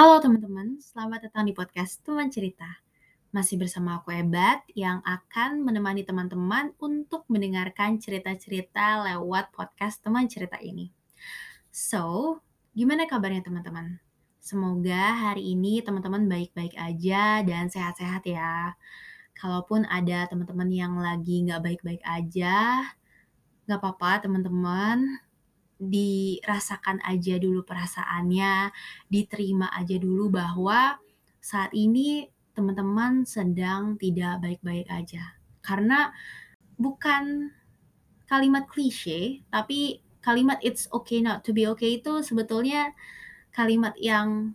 Halo teman-teman, selamat datang di podcast Teman Cerita. Masih bersama aku Ebat yang akan menemani teman-teman untuk mendengarkan cerita-cerita lewat podcast Teman Cerita ini. So, gimana kabarnya teman-teman? Semoga hari ini teman-teman baik-baik aja dan sehat-sehat ya. Kalaupun ada teman-teman yang lagi nggak baik-baik aja, nggak apa-apa teman-teman dirasakan aja dulu perasaannya, diterima aja dulu bahwa saat ini teman-teman sedang tidak baik-baik aja. Karena bukan kalimat klise, tapi kalimat it's okay not to be okay itu sebetulnya kalimat yang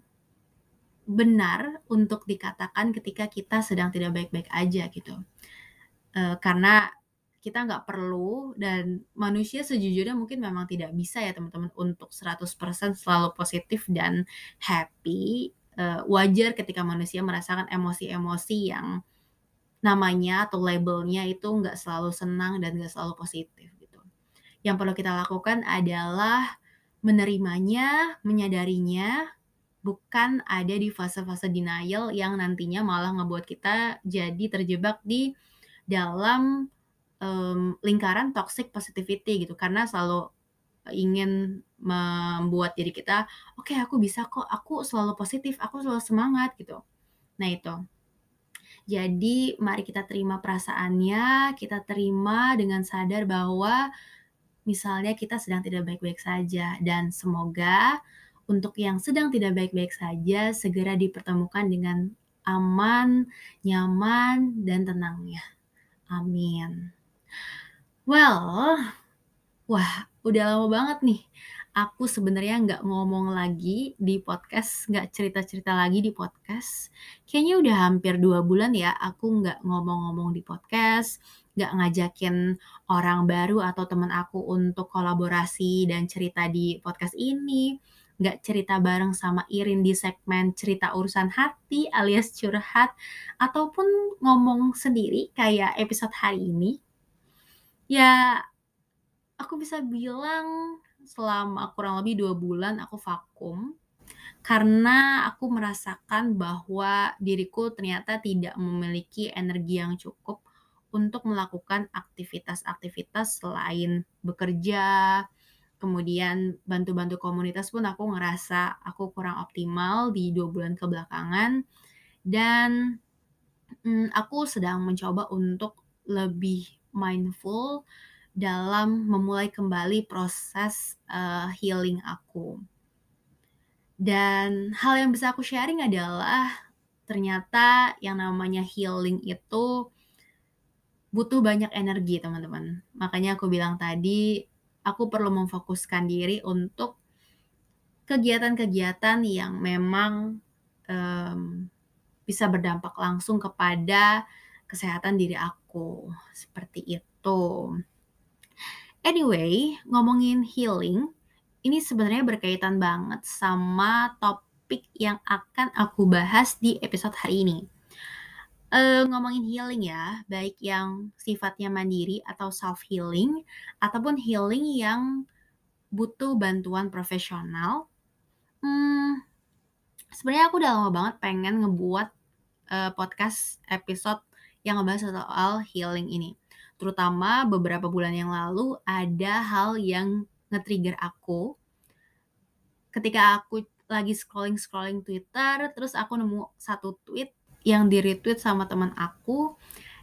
benar untuk dikatakan ketika kita sedang tidak baik-baik aja gitu. Uh, karena kita nggak perlu dan manusia sejujurnya mungkin memang tidak bisa ya teman-teman untuk 100% selalu positif dan happy. Uh, wajar ketika manusia merasakan emosi-emosi yang namanya atau labelnya itu nggak selalu senang dan nggak selalu positif gitu. Yang perlu kita lakukan adalah menerimanya, menyadarinya, bukan ada di fase-fase denial yang nantinya malah ngebuat kita jadi terjebak di dalam um, lingkaran toxic positivity gitu. Karena selalu ingin membuat diri kita oke okay, aku bisa kok. Aku selalu positif. Aku selalu semangat gitu. Nah itu. Jadi mari kita terima perasaannya kita terima dengan sadar bahwa misalnya kita sedang tidak baik-baik saja. Dan semoga untuk yang sedang tidak baik-baik saja segera dipertemukan dengan aman, nyaman, dan tenangnya. Amin. Well, wah udah lama banget nih aku sebenarnya nggak ngomong lagi di podcast, nggak cerita-cerita lagi di podcast. Kayaknya udah hampir dua bulan ya aku nggak ngomong-ngomong di podcast, nggak ngajakin orang baru atau teman aku untuk kolaborasi dan cerita di podcast ini, nggak cerita bareng sama Irin di segmen cerita urusan hati alias curhat, ataupun ngomong sendiri kayak episode hari ini. Ya, aku bisa bilang selama kurang lebih dua bulan aku vakum, karena aku merasakan bahwa diriku ternyata tidak memiliki energi yang cukup untuk melakukan aktivitas-aktivitas selain bekerja, kemudian bantu-bantu komunitas pun aku ngerasa aku kurang optimal di dua bulan kebelakangan. Dan, hmm, aku sedang mencoba untuk lebih mindful dalam memulai kembali proses uh, healing aku. Dan hal yang bisa aku sharing adalah ternyata yang namanya healing itu butuh banyak energi, teman-teman. Makanya aku bilang tadi, aku perlu memfokuskan diri untuk kegiatan-kegiatan yang memang um, bisa berdampak langsung kepada kesehatan diri aku. Seperti itu. Anyway, ngomongin healing, ini sebenarnya berkaitan banget sama topik yang akan aku bahas di episode hari ini. Uh, ngomongin healing ya, baik yang sifatnya mandiri atau self healing, ataupun healing yang butuh bantuan profesional. Hmm, sebenarnya aku udah lama banget pengen ngebuat uh, podcast episode yang ngebahas soal healing ini. Terutama beberapa bulan yang lalu ada hal yang nge-trigger aku ketika aku lagi scrolling-scrolling Twitter, terus aku nemu satu tweet yang di-retweet sama teman aku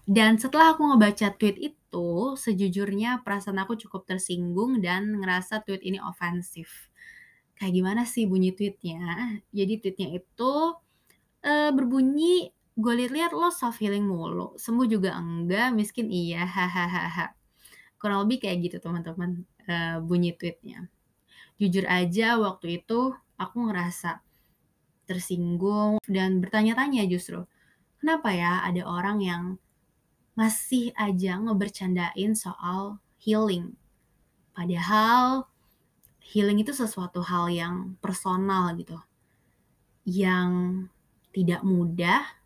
dan setelah aku ngebaca tweet itu, sejujurnya perasaan aku cukup tersinggung dan ngerasa tweet ini ofensif. Kayak gimana sih bunyi tweetnya? Jadi tweetnya itu uh, berbunyi gue lihat-lihat lo self healing mulu. Sembuh juga enggak miskin iya hahaha. Kurang lebih kayak gitu teman-teman uh, bunyi tweetnya. Jujur aja waktu itu aku ngerasa tersinggung dan bertanya-tanya justru kenapa ya ada orang yang masih aja ngebercandain soal healing? Padahal healing itu sesuatu hal yang personal gitu. Yang tidak mudah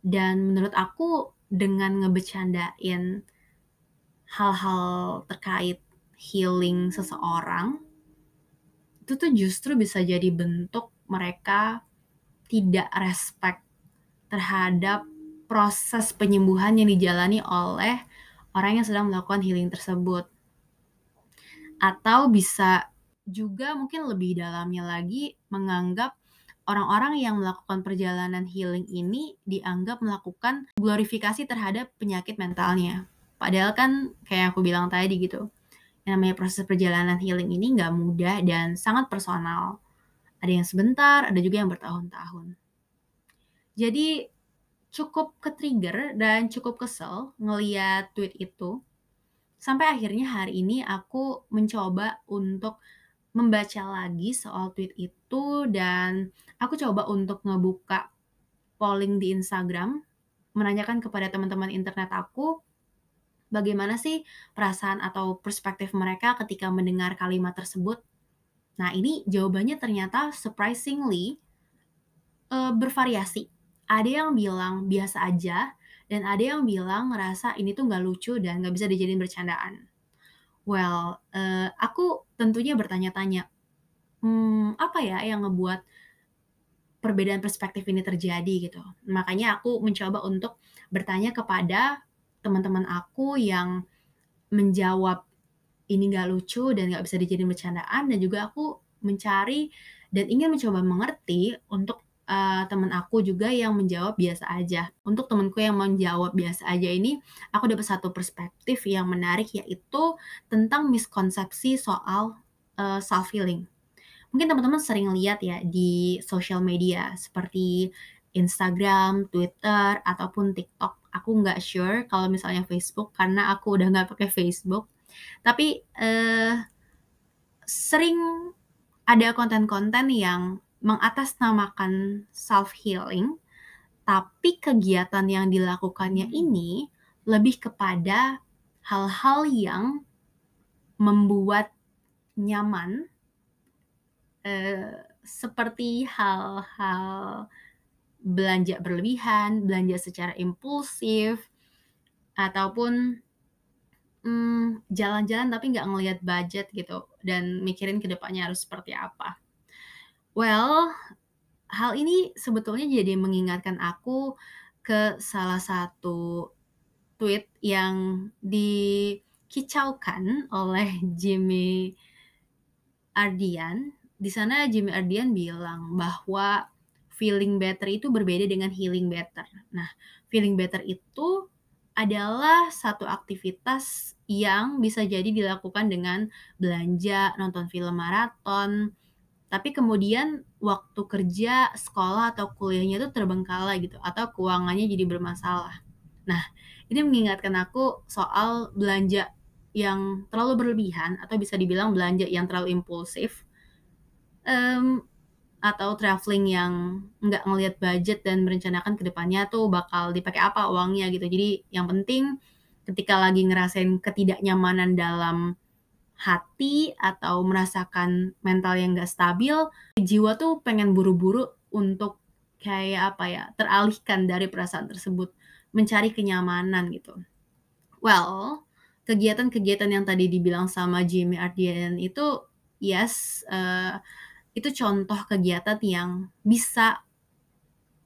dan menurut aku dengan ngebecandain hal-hal terkait healing seseorang itu tuh justru bisa jadi bentuk mereka tidak respect terhadap proses penyembuhan yang dijalani oleh orang yang sedang melakukan healing tersebut. Atau bisa juga mungkin lebih dalamnya lagi menganggap orang-orang yang melakukan perjalanan healing ini dianggap melakukan glorifikasi terhadap penyakit mentalnya. Padahal kan kayak aku bilang tadi gitu, yang namanya proses perjalanan healing ini nggak mudah dan sangat personal. Ada yang sebentar, ada juga yang bertahun-tahun. Jadi cukup ke-trigger dan cukup kesel ngeliat tweet itu. Sampai akhirnya hari ini aku mencoba untuk membaca lagi soal tweet itu dan aku coba untuk ngebuka polling di Instagram menanyakan kepada teman-teman internet aku bagaimana sih perasaan atau perspektif mereka ketika mendengar kalimat tersebut. Nah, ini jawabannya ternyata surprisingly uh, bervariasi ada yang bilang biasa aja dan ada yang bilang ngerasa ini tuh nggak lucu dan nggak bisa dijadiin bercandaan. Well, uh, aku tentunya bertanya-tanya, hmm, apa ya yang ngebuat perbedaan perspektif ini terjadi gitu. Makanya aku mencoba untuk bertanya kepada teman-teman aku yang menjawab ini nggak lucu dan nggak bisa dijadiin bercandaan dan juga aku mencari dan ingin mencoba mengerti untuk uh, teman aku juga yang menjawab biasa aja. Untuk temanku yang menjawab biasa aja ini, aku dapat satu perspektif yang menarik yaitu tentang miskonsepsi soal uh, eh, self healing. Mungkin teman-teman sering lihat ya di social media seperti Instagram, Twitter, ataupun TikTok. Aku nggak sure kalau misalnya Facebook karena aku udah nggak pakai Facebook. Tapi uh, sering ada konten-konten yang mengatasnamakan self healing, tapi kegiatan yang dilakukannya hmm. ini lebih kepada hal-hal yang membuat nyaman, eh, seperti hal-hal belanja berlebihan, belanja secara impulsif, ataupun hmm, jalan-jalan tapi nggak ngelihat budget gitu dan mikirin ke depannya harus seperti apa. Well, hal ini sebetulnya jadi mengingatkan aku ke salah satu tweet yang dikicaukan oleh Jimmy Ardian. Di sana Jimmy Ardian bilang bahwa feeling better itu berbeda dengan healing better. Nah, feeling better itu adalah satu aktivitas yang bisa jadi dilakukan dengan belanja, nonton film maraton, tapi kemudian waktu kerja, sekolah atau kuliahnya itu terbengkalai gitu atau keuangannya jadi bermasalah. Nah, ini mengingatkan aku soal belanja yang terlalu berlebihan atau bisa dibilang belanja yang terlalu impulsif um, atau traveling yang nggak ngelihat budget dan merencanakan ke depannya tuh bakal dipakai apa uangnya gitu. Jadi yang penting ketika lagi ngerasain ketidaknyamanan dalam hati atau merasakan mental yang gak stabil, jiwa tuh pengen buru-buru untuk kayak apa ya, teralihkan dari perasaan tersebut, mencari kenyamanan gitu. Well, kegiatan-kegiatan yang tadi dibilang sama Jimmy Ardian itu, yes, uh, itu contoh kegiatan yang bisa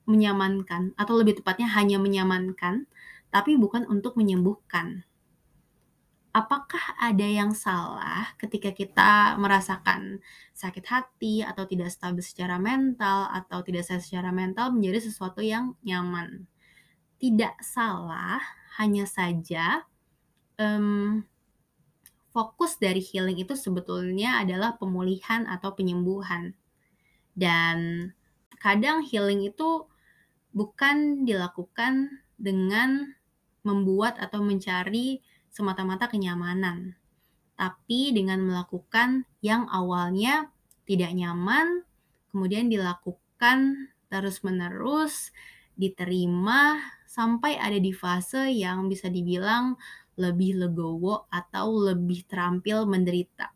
menyamankan, atau lebih tepatnya hanya menyamankan, tapi bukan untuk menyembuhkan apakah ada yang salah ketika kita merasakan sakit hati atau tidak stabil secara mental atau tidak sehat secara mental menjadi sesuatu yang nyaman? Tidak salah, hanya saja um, fokus dari healing itu sebetulnya adalah pemulihan atau penyembuhan. Dan kadang healing itu bukan dilakukan dengan membuat atau mencari semata-mata kenyamanan, tapi dengan melakukan yang awalnya tidak nyaman, kemudian dilakukan terus-menerus, diterima sampai ada di fase yang bisa dibilang lebih legowo atau lebih terampil menderita.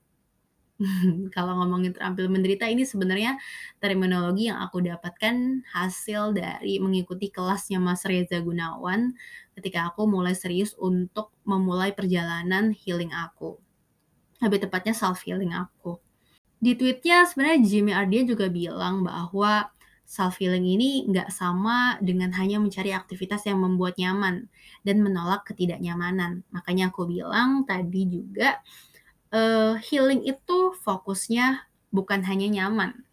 kalau ngomongin terampil menderita ini sebenarnya terminologi yang aku dapatkan hasil dari mengikuti kelasnya Mas Reza Gunawan ketika aku mulai serius untuk memulai perjalanan healing aku. Lebih tepatnya self healing aku. Di tweetnya sebenarnya Jimmy Ardian juga bilang bahwa self healing ini nggak sama dengan hanya mencari aktivitas yang membuat nyaman dan menolak ketidaknyamanan. Makanya aku bilang tadi juga uh, healing itu fokusnya bukan hanya nyaman.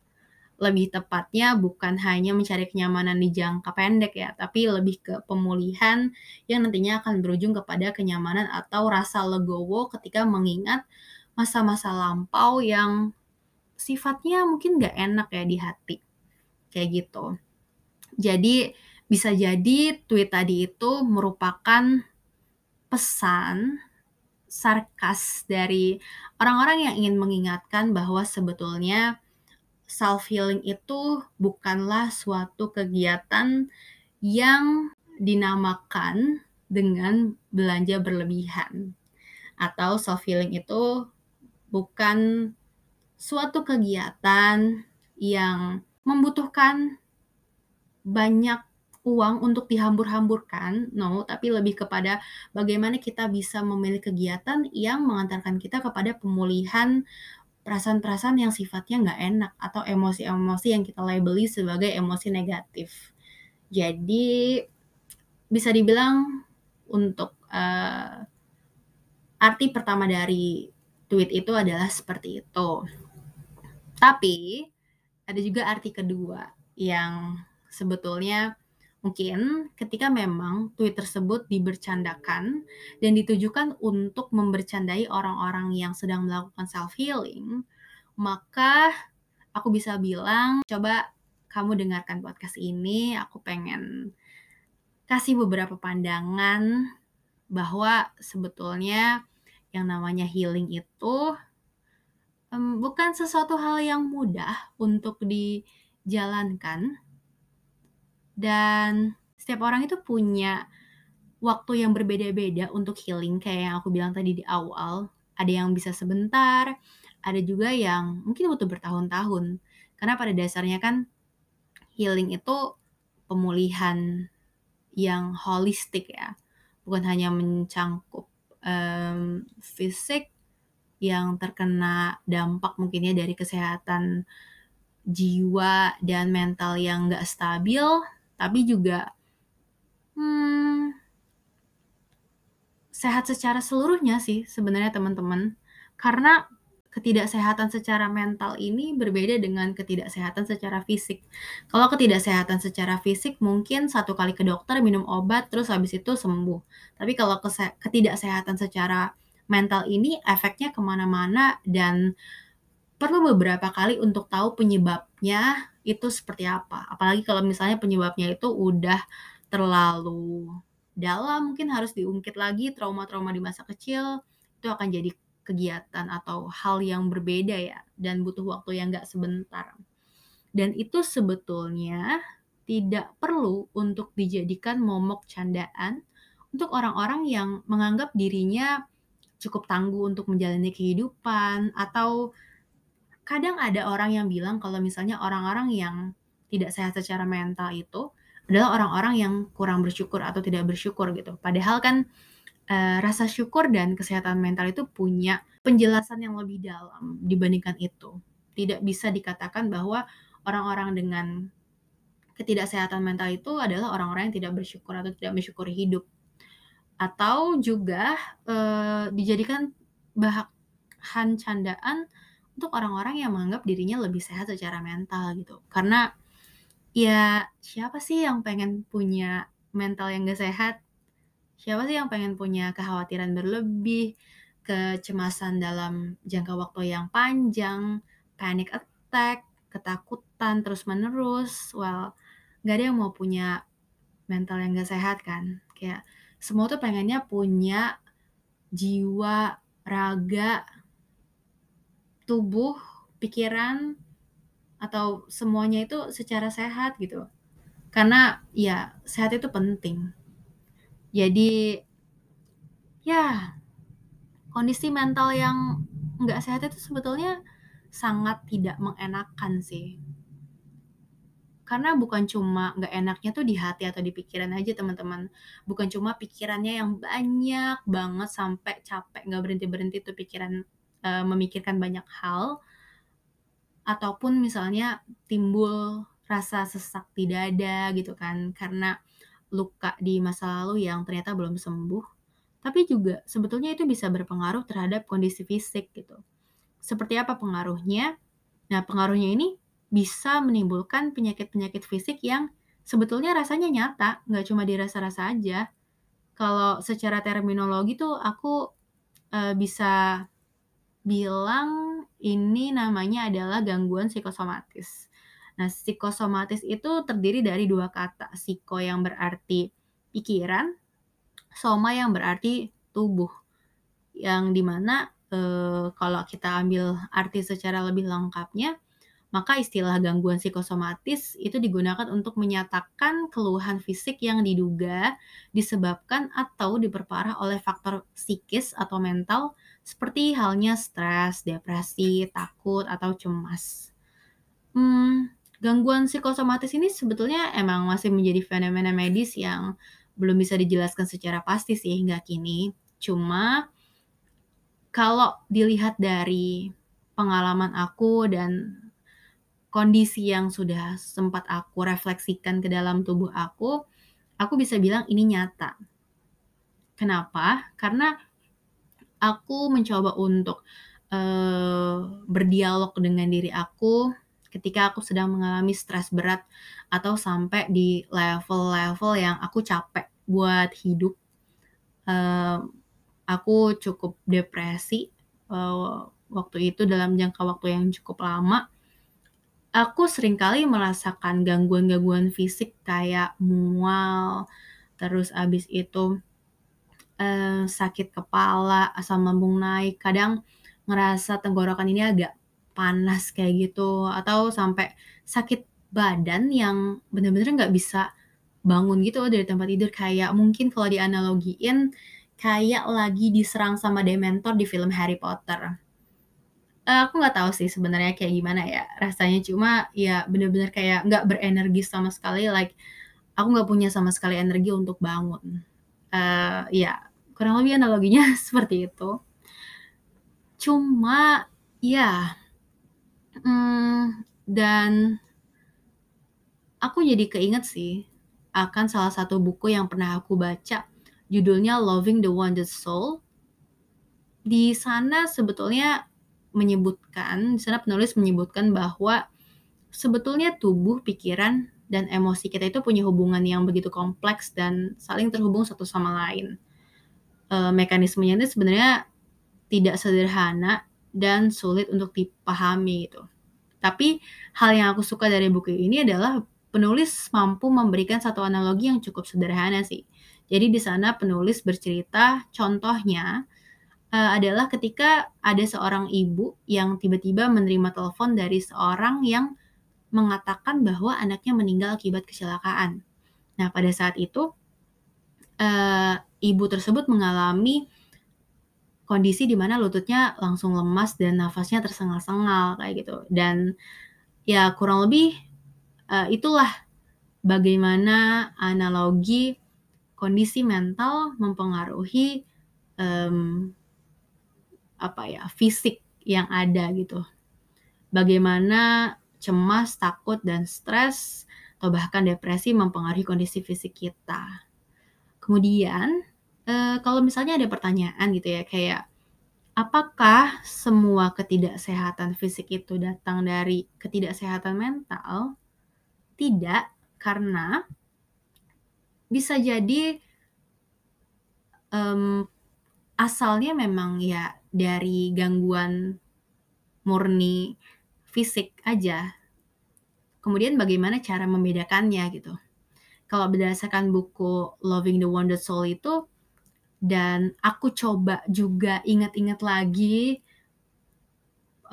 Lebih tepatnya bukan hanya mencari kenyamanan di jangka pendek ya, tapi lebih ke pemulihan yang nantinya akan berujung kepada kenyamanan atau rasa legowo ketika mengingat masa-masa lampau yang sifatnya mungkin nggak enak ya di hati kayak gitu. Jadi bisa jadi tweet tadi itu merupakan pesan sarkas dari orang-orang yang ingin mengingatkan bahwa sebetulnya self healing itu bukanlah suatu kegiatan yang dinamakan dengan belanja berlebihan. Atau self healing itu bukan suatu kegiatan yang membutuhkan banyak uang untuk dihambur-hamburkan, no, tapi lebih kepada bagaimana kita bisa memilih kegiatan yang mengantarkan kita kepada pemulihan perasaan-perasaan yang sifatnya nggak enak atau emosi-emosi yang kita labeli sebagai emosi negatif. Jadi bisa dibilang untuk uh, arti pertama dari tweet itu adalah seperti itu. Tapi ada juga arti kedua yang sebetulnya mungkin ketika memang tweet tersebut dibercandakan dan ditujukan untuk membercandai orang-orang yang sedang melakukan self healing, maka aku bisa bilang coba kamu dengarkan podcast ini, aku pengen kasih beberapa pandangan bahwa sebetulnya yang namanya healing itu um, bukan sesuatu hal yang mudah untuk dijalankan dan setiap orang itu punya waktu yang berbeda-beda untuk healing. Kayak yang aku bilang tadi di awal ada yang bisa sebentar ada juga yang mungkin butuh bertahun-tahun. Karena pada dasarnya kan healing itu pemulihan yang holistik ya. Bukan hanya mencangkup um, fisik yang terkena dampak mungkinnya dari kesehatan jiwa dan mental yang nggak stabil, tapi juga hmm, sehat secara seluruhnya sih sebenarnya teman-teman. Karena ketidaksehatan secara mental ini berbeda dengan ketidaksehatan secara fisik. Kalau ketidaksehatan secara fisik mungkin satu kali ke dokter minum obat terus habis itu sembuh. Tapi kalau ketidaksehatan secara mental ini efeknya ke mana-mana dan perlu beberapa kali untuk tahu penyebabnya itu seperti apa. Apalagi kalau misalnya penyebabnya itu udah terlalu dalam, mungkin harus diungkit lagi trauma-trauma di masa kecil, itu akan jadi kegiatan atau hal yang berbeda ya, dan butuh waktu yang gak sebentar. Dan itu sebetulnya tidak perlu untuk dijadikan momok candaan untuk orang-orang yang menganggap dirinya cukup tangguh untuk menjalani kehidupan atau kadang ada orang yang bilang kalau misalnya orang-orang yang tidak sehat secara mental itu adalah orang-orang yang kurang bersyukur atau tidak bersyukur gitu. Padahal kan uh, rasa syukur dan kesehatan mental itu punya penjelasan yang lebih dalam dibandingkan itu. Tidak bisa dikatakan bahwa orang-orang dengan ketidaksehatan mental itu adalah orang-orang yang tidak bersyukur atau tidak mensyukuri hidup atau juga uh, dijadikan bahan candaan untuk orang-orang yang menganggap dirinya lebih sehat secara mental gitu. Karena ya siapa sih yang pengen punya mental yang gak sehat? Siapa sih yang pengen punya kekhawatiran berlebih, kecemasan dalam jangka waktu yang panjang, panic attack, ketakutan terus-menerus? Well, gak ada yang mau punya mental yang gak sehat kan? Kayak semua tuh pengennya punya jiwa, raga, tubuh, pikiran, atau semuanya itu secara sehat gitu. Karena ya sehat itu penting. Jadi ya kondisi mental yang nggak sehat itu sebetulnya sangat tidak mengenakan sih karena bukan cuma nggak enaknya tuh di hati atau di pikiran aja teman-teman bukan cuma pikirannya yang banyak banget sampai capek nggak berhenti berhenti tuh pikiran uh, memikirkan banyak hal ataupun misalnya timbul rasa sesak di dada gitu kan, karena luka di masa lalu yang ternyata belum sembuh. Tapi juga sebetulnya itu bisa berpengaruh terhadap kondisi fisik gitu. Seperti apa pengaruhnya? Nah, pengaruhnya ini bisa menimbulkan penyakit-penyakit fisik yang sebetulnya rasanya nyata, nggak cuma dirasa-rasa aja. Kalau secara terminologi tuh aku uh, bisa bilang ini namanya adalah gangguan psikosomatis. Nah, psikosomatis itu terdiri dari dua kata, psiko yang berarti pikiran, soma yang berarti tubuh. Yang di mana eh, kalau kita ambil arti secara lebih lengkapnya, maka istilah gangguan psikosomatis itu digunakan untuk menyatakan keluhan fisik yang diduga disebabkan atau diperparah oleh faktor psikis atau mental seperti halnya stres, depresi, takut, atau cemas. Hmm, gangguan psikosomatis ini sebetulnya emang masih menjadi fenomena medis yang belum bisa dijelaskan secara pasti sih hingga kini. Cuma kalau dilihat dari pengalaman aku dan kondisi yang sudah sempat aku refleksikan ke dalam tubuh aku, aku bisa bilang ini nyata. Kenapa? Karena aku mencoba untuk uh, berdialog dengan diri aku ketika aku sedang mengalami stres berat atau sampai di level-level yang aku capek buat hidup. Uh, aku cukup depresi uh, waktu itu dalam jangka waktu yang cukup lama aku sering kali merasakan gangguan-gangguan fisik kayak mual, terus abis itu eh, sakit kepala, asam lambung naik, kadang ngerasa tenggorokan ini agak panas kayak gitu, atau sampai sakit badan yang bener-bener nggak bisa bangun gitu dari tempat tidur kayak mungkin kalau dianalogiin kayak lagi diserang sama dementor di film Harry Potter uh, aku nggak tahu sih sebenarnya kayak gimana ya rasanya, cuma ya bener-bener kayak nggak berenergi sama sekali, like aku nggak punya sama sekali energi untuk bangun. Uh, ya kurang lebih analoginya seperti itu. Cuma ya, hmm, dan aku jadi keinget sih akan salah satu buku yang pernah aku baca, judulnya Loving the Wounded Soul. Di sana sebetulnya menyebutkan, di sana penulis menyebutkan bahwa sebetulnya tubuh, pikiran, dan emosi kita itu punya hubungan yang begitu kompleks dan saling terhubung satu sama lain. E, mekanismenya itu sebenarnya tidak sederhana dan sulit untuk dipahami gitu. Tapi hal yang aku suka dari buku ini adalah penulis mampu memberikan satu analogi yang cukup sederhana sih. Jadi di sana penulis bercerita contohnya uh, adalah ketika ada seorang ibu yang tiba-tiba menerima telepon dari seorang yang mengatakan bahwa anaknya meninggal akibat kecelakaan. Nah, pada saat itu, uh, ibu tersebut mengalami kondisi di mana lututnya langsung lemas dan nafasnya tersengal-sengal kayak gitu. Dan ya kurang lebih uh, itulah bagaimana analogi kondisi mental mempengaruhi um, apa ya fisik yang ada gitu. Bagaimana cemas, takut, dan stres atau bahkan depresi mempengaruhi kondisi fisik kita. Kemudian eh, kalau misalnya ada pertanyaan gitu ya kayak apakah semua ketidaksehatan fisik itu datang dari ketidaksehatan mental? Tidak, karena bisa jadi um, asalnya memang ya dari gangguan murni fisik aja. Kemudian bagaimana cara membedakannya gitu. Kalau berdasarkan buku Loving the Wounded Soul itu dan aku coba juga ingat-ingat lagi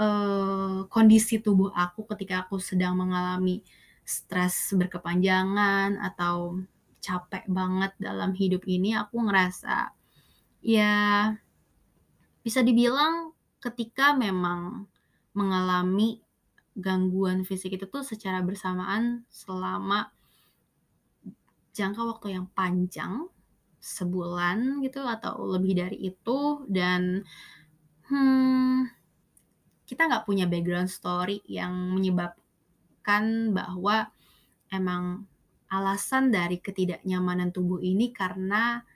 uh, kondisi tubuh aku ketika aku sedang mengalami stres berkepanjangan atau capek banget dalam hidup ini aku ngerasa ya bisa dibilang ketika memang mengalami gangguan fisik itu tuh secara bersamaan selama jangka waktu yang panjang, sebulan gitu atau lebih dari itu dan, hmm, kita nggak punya background story yang menyebabkan bahwa emang alasan dari ketidaknyamanan tubuh ini karena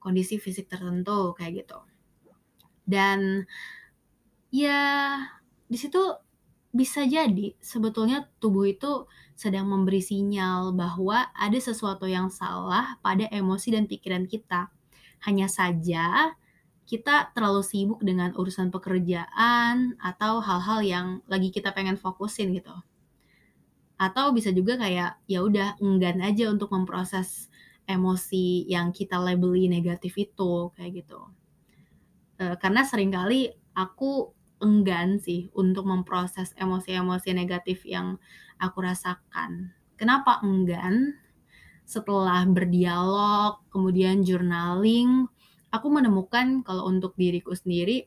kondisi fisik tertentu kayak gitu. Dan ya di situ bisa jadi sebetulnya tubuh itu sedang memberi sinyal bahwa ada sesuatu yang salah pada emosi dan pikiran kita. Hanya saja kita terlalu sibuk dengan urusan pekerjaan atau hal-hal yang lagi kita pengen fokusin gitu atau bisa juga kayak ya udah enggan aja untuk memproses emosi yang kita labeli negatif itu kayak gitu e, karena sering kali aku enggan sih untuk memproses emosi-emosi negatif yang aku rasakan kenapa enggan setelah berdialog kemudian journaling aku menemukan kalau untuk diriku sendiri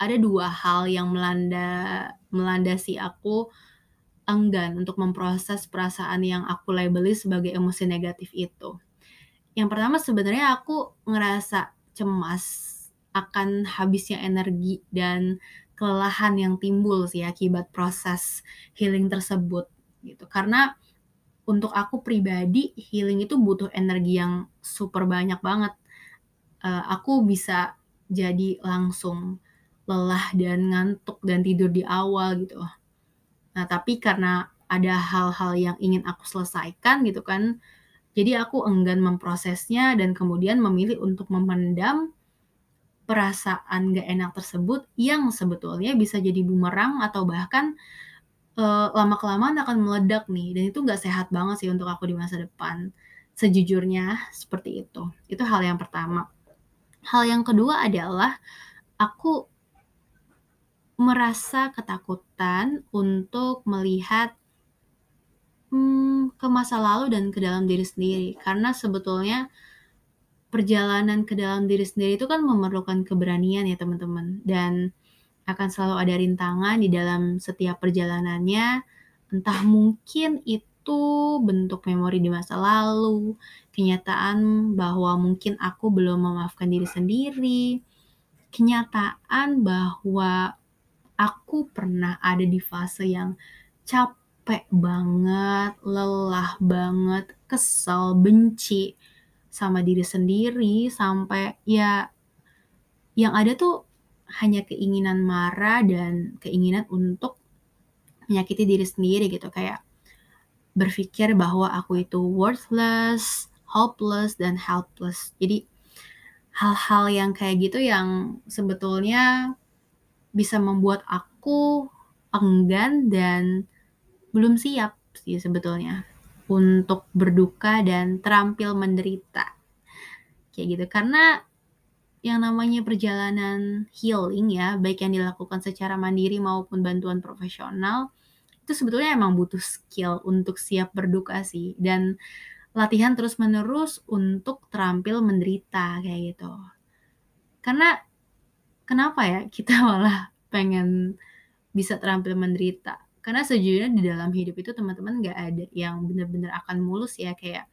ada dua hal yang melanda melandasi aku enggan untuk memproses perasaan yang aku labeli sebagai emosi negatif itu. Yang pertama sebenarnya aku ngerasa cemas akan habisnya energi dan kelelahan yang timbul sih akibat proses healing tersebut gitu. Karena untuk aku pribadi healing itu butuh energi yang super banyak banget. Uh, aku bisa jadi langsung lelah dan ngantuk dan tidur di awal gitu Nah, tapi karena ada hal-hal yang ingin aku selesaikan gitu kan, jadi aku enggan memprosesnya dan kemudian memilih untuk memendam perasaan gak enak tersebut yang sebetulnya bisa jadi bumerang atau bahkan uh, lama-kelamaan akan meledak nih dan itu gak sehat banget sih untuk aku di masa depan. Sejujurnya seperti itu. Itu hal yang pertama. Hal yang kedua adalah aku merasa ketakutan untuk melihat hmm, ke masa lalu dan ke dalam diri sendiri. Karena sebetulnya perjalanan ke dalam diri sendiri itu kan memerlukan keberanian ya teman-teman. Dan akan selalu ada rintangan di dalam setiap perjalanannya. Entah mungkin itu bentuk memori di masa lalu, kenyataan bahwa mungkin aku belum memaafkan diri sendiri, kenyataan bahwa aku pernah ada di fase yang capek banget, lelah banget, kesel, benci sama diri sendiri sampai ya yang ada tuh hanya keinginan marah dan keinginan untuk menyakiti diri sendiri gitu kayak berpikir bahwa aku itu worthless, hopeless dan helpless. Jadi hal-hal yang kayak gitu yang sebetulnya bisa membuat aku enggan dan belum siap sih sebetulnya untuk berduka dan terampil menderita. Kayak gitu. Karena yang namanya perjalanan healing ya, baik yang dilakukan secara mandiri maupun bantuan profesional, itu sebetulnya emang butuh skill untuk siap berduka sih. Dan latihan terus-menerus untuk terampil menderita kayak gitu. Karena kenapa ya kita malah pengen bisa terampil menderita karena sejujurnya di dalam hidup itu teman-teman nggak ada yang benar-benar akan mulus ya kayak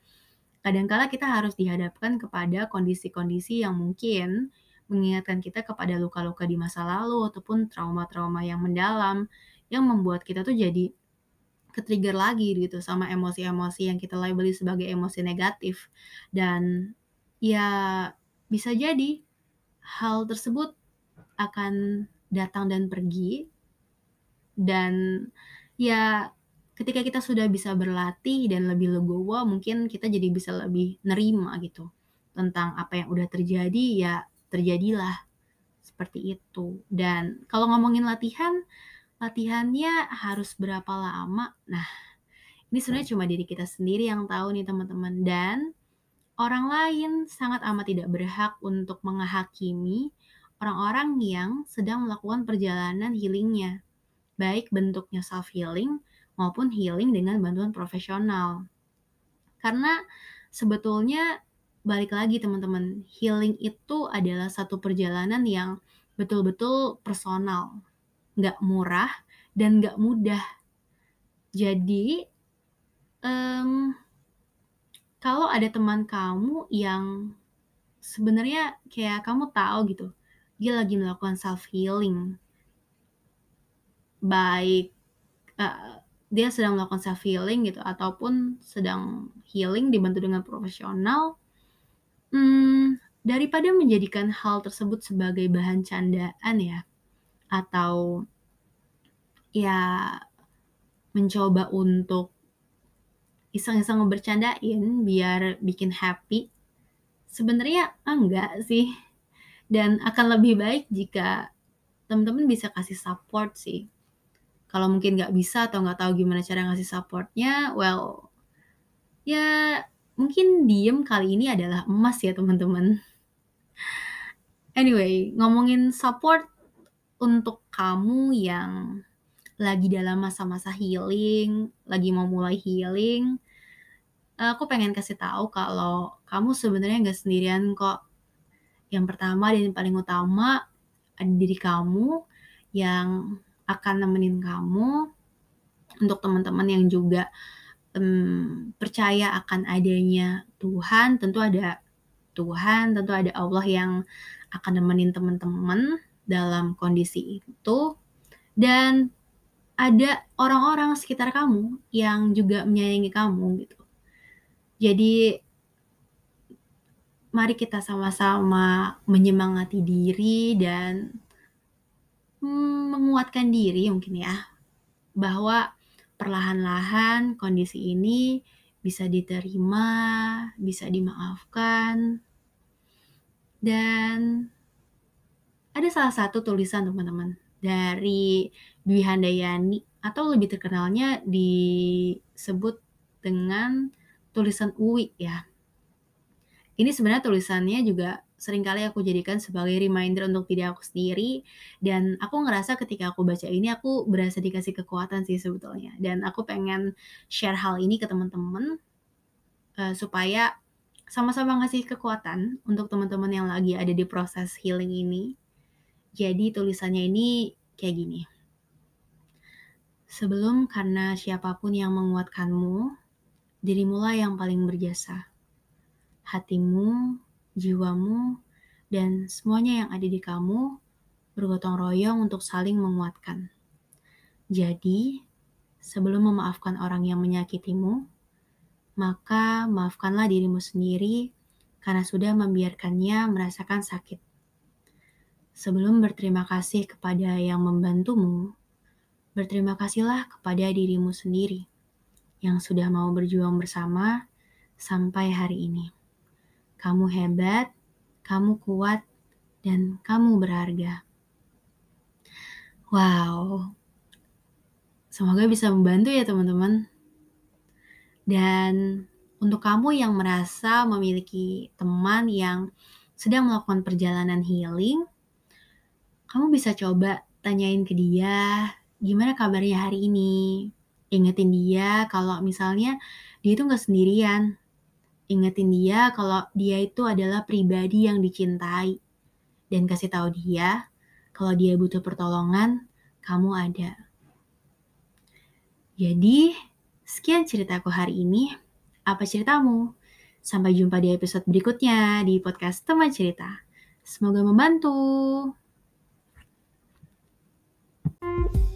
kadangkala kita harus dihadapkan kepada kondisi-kondisi yang mungkin mengingatkan kita kepada luka-luka di masa lalu ataupun trauma-trauma yang mendalam yang membuat kita tuh jadi ke-trigger lagi gitu sama emosi-emosi yang kita labeli sebagai emosi negatif. Dan ya bisa jadi hal tersebut akan datang dan pergi dan ya ketika kita sudah bisa berlatih dan lebih legowo mungkin kita jadi bisa lebih nerima gitu tentang apa yang udah terjadi ya terjadilah seperti itu. Dan kalau ngomongin latihan latihannya harus berapa lama? Nah ini sebenarnya cuma diri kita sendiri yang tahu nih teman-teman. Dan orang lain sangat amat tidak berhak untuk menghakimi orang-orang yang sedang melakukan perjalanan healingnya, baik bentuknya self healing maupun healing dengan bantuan profesional. Karena sebetulnya balik lagi teman-teman, healing itu adalah satu perjalanan yang betul-betul personal, nggak murah dan nggak mudah. Jadi um, kalau ada teman kamu yang sebenarnya kayak kamu tahu gitu, dia lagi melakukan self healing baik uh, dia sedang melakukan self healing gitu ataupun sedang healing dibantu dengan profesional, hmm, daripada menjadikan hal tersebut sebagai bahan candaan ya, atau ya mencoba untuk iseng-iseng ngebercandain biar bikin happy, sebenarnya enggak sih. Dan akan lebih baik jika teman-teman bisa kasih support sih. Kalau mungkin nggak bisa atau nggak tahu gimana cara ngasih supportnya, well, ya mungkin diem kali ini adalah emas ya teman-teman. Anyway, ngomongin support untuk kamu yang lagi dalam masa-masa healing, lagi mau mulai healing, aku pengen kasih tahu kalau kamu sebenarnya nggak sendirian kok. Yang pertama dan yang paling utama ada diri kamu yang akan nemenin kamu. Untuk teman-teman yang juga um, percaya akan adanya Tuhan, tentu ada Tuhan, tentu ada Allah yang akan nemenin teman-teman dalam kondisi itu. Dan ada orang-orang sekitar kamu yang juga menyayangi kamu gitu. Jadi mari kita sama-sama menyemangati diri dan hmm, menguatkan diri mungkin ya bahwa perlahan-lahan kondisi ini bisa diterima, bisa dimaafkan. Dan ada salah satu tulisan teman-teman dari Dwi Handayani atau lebih terkenalnya disebut dengan tulisan Uwi ya. Ini sebenarnya tulisannya juga sering kali aku jadikan sebagai reminder untuk diri aku sendiri dan aku ngerasa ketika aku baca ini aku berasa dikasih kekuatan sih sebetulnya dan aku pengen share hal ini ke teman-teman uh, supaya sama-sama ngasih kekuatan untuk teman-teman yang lagi ada di proses healing ini. Jadi tulisannya ini kayak gini. Sebelum karena siapa pun yang menguatkanmu, dirimulah yang paling berjasa. Hatimu, jiwamu, dan semuanya yang ada di kamu bergotong royong untuk saling menguatkan. Jadi, sebelum memaafkan orang yang menyakitimu, maka maafkanlah dirimu sendiri karena sudah membiarkannya merasakan sakit. Sebelum berterima kasih kepada yang membantumu, berterima kasihlah kepada dirimu sendiri yang sudah mau berjuang bersama sampai hari ini. Kamu hebat, kamu kuat, dan kamu berharga. Wow, semoga bisa membantu ya teman-teman. Dan untuk kamu yang merasa memiliki teman yang sedang melakukan perjalanan healing, kamu bisa coba tanyain ke dia, gimana kabarnya hari ini? Ingetin dia kalau misalnya dia itu nggak sendirian. Ingetin dia kalau dia itu adalah pribadi yang dicintai. Dan kasih tahu dia kalau dia butuh pertolongan, kamu ada. Jadi, sekian ceritaku hari ini. Apa ceritamu? Sampai jumpa di episode berikutnya di podcast Teman Cerita. Semoga membantu. thank you